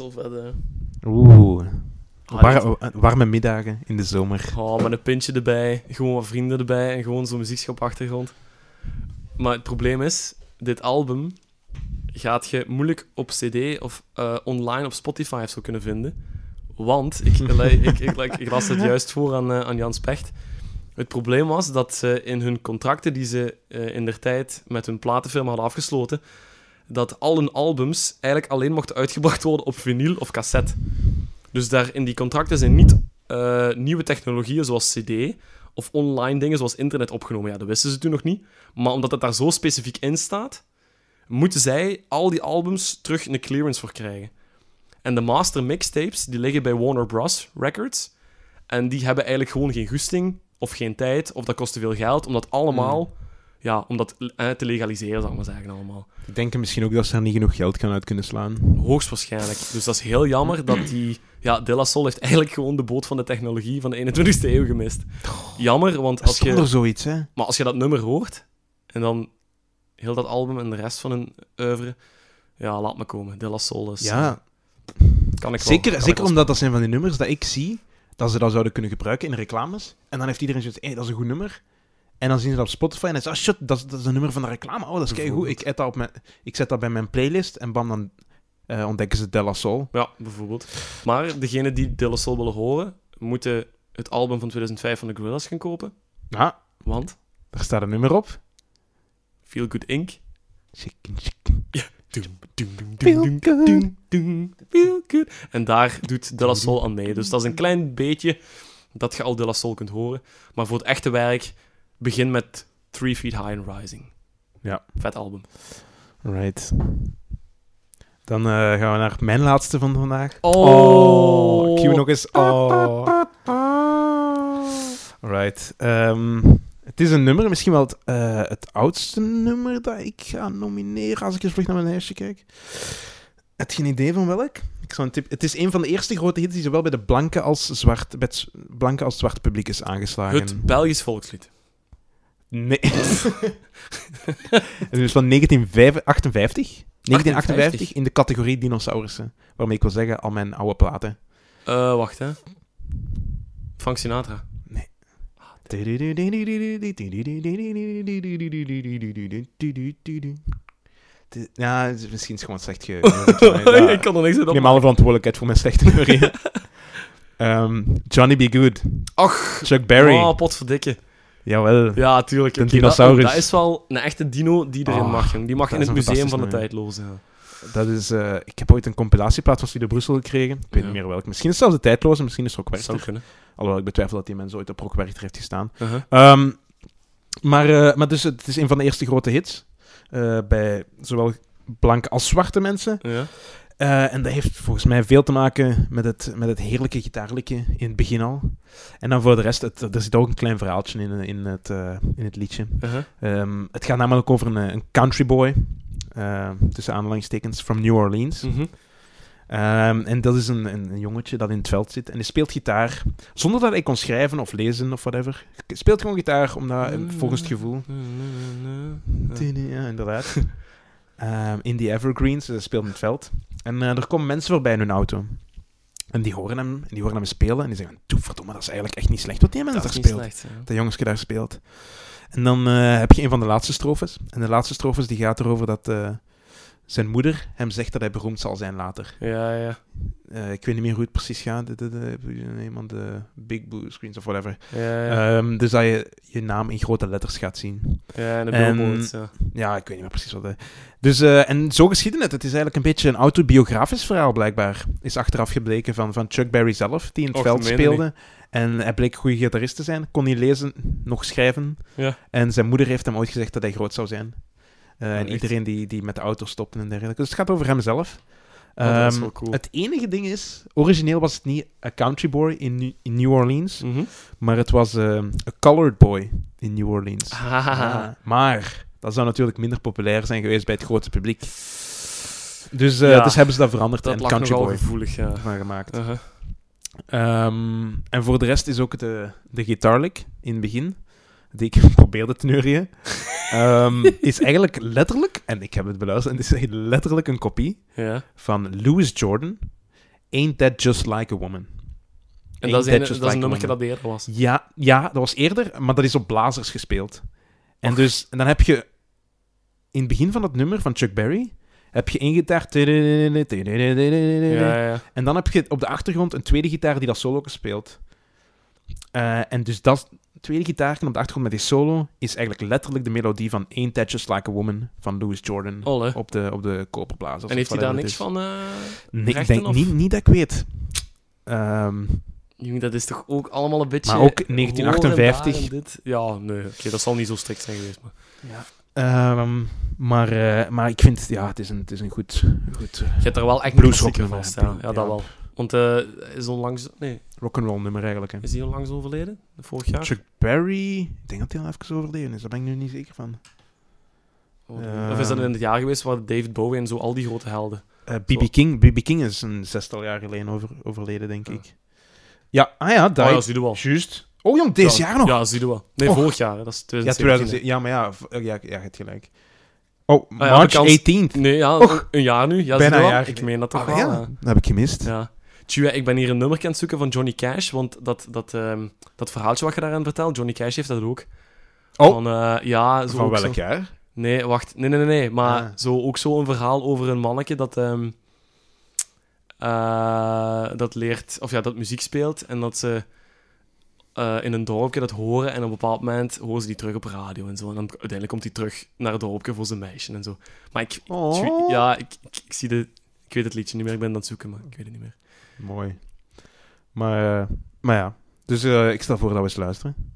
Zo vet, hè. Oeh. Ah, War- warme middagen in de zomer. Oh, met een pintje erbij, gewoon wat vrienden erbij en gewoon zo'n muziekje op achtergrond. Maar het probleem is, dit album gaat je moeilijk op CD of eh, online op Spotify of zo kunnen vinden. Want, ik, ik, ik, ik, ik las het juist voor aan, eh, aan Jan Specht. Het probleem was dat ze in hun contracten die ze eh, in der tijd met hun platenfirma hadden afgesloten, dat al hun albums eigenlijk alleen mochten uitgebracht worden op vinyl of cassette. Dus daar in die contracten zijn niet eh, nieuwe technologieën zoals CD of online dingen zoals internet opgenomen. Ja, dat wisten ze toen nog niet. Maar omdat het daar zo specifiek in staat, moeten zij al die albums terug een clearance voor krijgen. En de master mixtapes die liggen bij Warner Bros. Records. En die hebben eigenlijk gewoon geen goesting of geen tijd, of dat kost te veel geld, om dat allemaal ja, om dat eh, te legaliseren, zal ik maar zeggen, allemaal. Ik denk misschien ook dat ze er niet genoeg geld gaan uit kunnen slaan. Hoogstwaarschijnlijk. Dus dat is heel jammer dat die... Ja, De La Soul heeft eigenlijk gewoon de boot van de technologie van de 21ste eeuw gemist. Jammer, want als Zonder je... zoiets, hè. Maar als je dat nummer hoort, en dan heel dat album en de rest van hun oeuvre, ja, laat me komen. De La Soul is... Ja, kan ik wel- kan zeker, ik zeker omdat dat zijn van die nummers dat ik zie, dat ze dat zouden kunnen gebruiken in reclames. En dan heeft iedereen zoiets, hé, dat is een goed nummer. En dan zien ze dat op Spotify en dan zeggen ze, ah, shit, dat is, dat is een nummer van de reclame. Oh, dat is. Bijvoorbeeld. Ik, add dat op mijn, ik zet dat bij mijn playlist en bam, dan eh, ontdekken ze Della Soul. Ja, bijvoorbeeld. Maar degenen die De La Soul willen horen, moeten het album van 2005 van de Gorillaz gaan kopen. Ja, Want daar staat een nummer op. Feel Good Inc. Chicken, chicken. Doem, doem, Feel doem, good. feel. En daar doet De La Soul aan mee. Dus dat is een klein beetje dat je al De La Soul kunt horen. Maar voor het echte werk, begin met Three Feet High and Rising. Ja. Vet album. Right. Dan eh, gaan we naar mijn laatste van vandaag. Oh. Cue nog eens. Oh. Right. Ehm, het is een nummer, misschien wel het, eh, het oudste nummer dat ik ga nomineren als ik eens vlug naar mijn lijstje kijk. Heb je een idee van welk? Ik zou een tip... Het is een van de eerste grote hits die zowel bij de blanke als zwart, bij het blanke als zwarte publiek is aangeslagen. Het Belgisch volkslied. Nee. het is van 1958. 1958 in de categorie dinosaurussen. Waarmee ik wil zeggen, al mijn oude platen. Eh, wacht, hè. Frank Sinatra. Ja, het is misschien gewoon slecht ge... ik kan er niks aan Ik op. neem alle verantwoordelijkheid voor mijn slechte neurieën. Ehm, Johnny B. Good. Ach, Chuck Berry. Oh, potverdikke. Jawel. Ja, tuurlijk. Een Oké, dinosaurus. Dat, dat is wel een echte dino die erin Ah, mag, jong. Die mag in het museum van de tijdloze. Dat is... eh, ik heb ooit een compilatieplaat van Studio Brussel gekregen. Ik weet Ja. niet meer welke. Misschien is het zelfs de tijdloze, misschien is het ook zou kunnen. Alhoewel, ik betwijfel dat die mensen ooit op Rock Werchter heeft gestaan. Uh-huh. Ehm, maar eh, maar dus, het is een van de eerste grote hits. eh, bij zowel blanke als zwarte mensen. Ja. Eh, en dat heeft volgens mij veel te maken met het, met het heerlijke gitaarlijke in het begin al. En dan voor de rest, het, er zit ook een klein verhaaltje in, in, het, eh, in het liedje. Uh-huh. Ehm, het gaat namelijk over een, een country boy, eh, tussen aanhalingstekens, from New Orleans. Mhm. Ehm, en dat is een, een, een jongetje dat in het veld zit en die speelt gitaar zonder dat hij kon schrijven of lezen of whatever. Speelt gewoon gitaar omdat, eh, volgens het gevoel. Ja, inderdaad. Ehm, in die Evergreens, hij speelt in het veld. En eh, er komen mensen voorbij in hun auto. En die horen hem, en die horen hem spelen en die zeggen: Doe verdomme, dat is eigenlijk echt niet slecht wat die mensen daar speelt. slecht. Dat jongensje daar speelt. En dan eh, heb je een van de laatste strofes. En de laatste strofes die gaat erover dat eh, zijn moeder hem zegt dat hij beroemd zal zijn later. Ja, ja. Eh, ik weet niet meer hoe het precies gaat. De, de, de, van de big blue screens of whatever. Ja, ja. Ehm, dus dat je je naam in grote letters gaat zien. ja, en de billboards, ja. Ja, ik weet niet meer precies wat. hij- Dus, eh, en zo geschiedde het. Het is eigenlijk een beetje een autobiografisch verhaal, blijkbaar. Is achteraf gebleken van, van Chuck Berry zelf, die in het Och, veld speelde. En hij bleek een goede gitarist te zijn. Kon niet lezen, nog schrijven. Ja. En zijn moeder heeft hem ooit gezegd dat hij groot zou zijn. Eh, en iedereen die, die met de auto stopte en dergelijke. Dus het gaat over hemzelf. Oh, dat is Ehm, wel cool. Het enige ding is, origineel was het niet a country boy in, New- in New Orleans, Mhm. maar het was eh, a colored boy in New Orleans. Ah. Ah, maar dat zou natuurlijk minder populair zijn geweest bij het grote publiek. Dus, eh, Ja, dus hebben ze dat veranderd Dat en country boy gevoelig, ja. van gemaakt. Uh-huh. Ehm, en voor de rest is ook de, de gitaarlick in het begin, die ik probeerde te neurien, ehm, is eigenlijk letterlijk, en ik heb het beluisterd, en het is letterlijk een kopie Ja. van Louis Jordan, Ain't That Just Like a Woman. En dat is, een, dat is een a nummer dat eerder was. Ja, ja, dat was eerder, maar dat is op blazers gespeeld. En, Och. dus, en dan heb je in het begin van dat nummer van Chuck Berry heb je één gitaar. Ja, ja. En dan heb je op de achtergrond een tweede gitaar die dat solo speelt. Eh, en dus dat tweede gitaar op de achtergrond met die solo is eigenlijk letterlijk de melodie van Ain't That Just Like a Woman van Louis Jordan Olle. op de, op de koperblazers. En heeft hij daar niks is. van? eh Nee, ik rechten, denk of- niet, niet dat ik weet. Ehm, Jongen, dat is toch ook allemaal een beetje... Maar ook hoor en 1958. daar en dit. Ja, nee. Oké, dat zal niet zo strikt zijn geweest. Maar... ehm, maar, eh, maar ik vind, ja, het is een, het is een goed, goed Je hebt er wel echt hè. Ja, ja, Ja. dat wel. Want eh is onlangs... Nee, rock'n'roll nummer eigenlijk. Hè. is die onlangs overleden? Vorig jaar? Chuck Berry, ik denk dat hij al even overleden is, daar ben ik nu niet zeker van. Of- Eh, Of is dat in het jaar geweest waar David Bowie en zo al die grote helden... Eh, B.B. Zo. King, B.B. King is een zestal jaar geleden over, overleden, denk ik. Ja, ah ja, Oh daar. ja, zie je wel. Juist. Oh jong, Ja, jaar nog? Ja, zie je wel. Nee, Och. vorig jaar. hè. Dat is Ja, 2017. 2000, ja maar ja, v- ja, ja, je hebt gelijk. Oh, Ah ja, March bekend- 18th. Nee, ja, Och. een jaar nu. Ja, Bijna een jaar Ik meen dat toch Ah, wel. ja. dat heb ik gemist. Ja. Tjua, ik ben hier een nummer aan het zoeken van Johnny Cash, want dat, dat, ehm, dat verhaaltje wat je daarin vertelt, Johnny Cash heeft dat ook. Oh. Van, eh, ja, zo Van welk zo- jaar? Nee, wacht. Nee, nee, nee, nee. Maar Ah. zo, ook zo een verhaal over een manneke dat, ehm, eh, dat leert, of ja, dat muziek speelt en dat ze eh, in een dorpje dat horen en op een bepaald moment horen ze die terug op radio en zo. En dan uiteindelijk komt hij terug naar het dorpje voor zijn meisje en zo. Maar ik, Oh. ja, ik, ik, ik zie de, ik weet het liedje niet meer, ik ben aan het zoeken, maar ik weet het niet meer. Mooi. Maar, eh, maar ja, dus eh, ik stel voor dat we eens luisteren.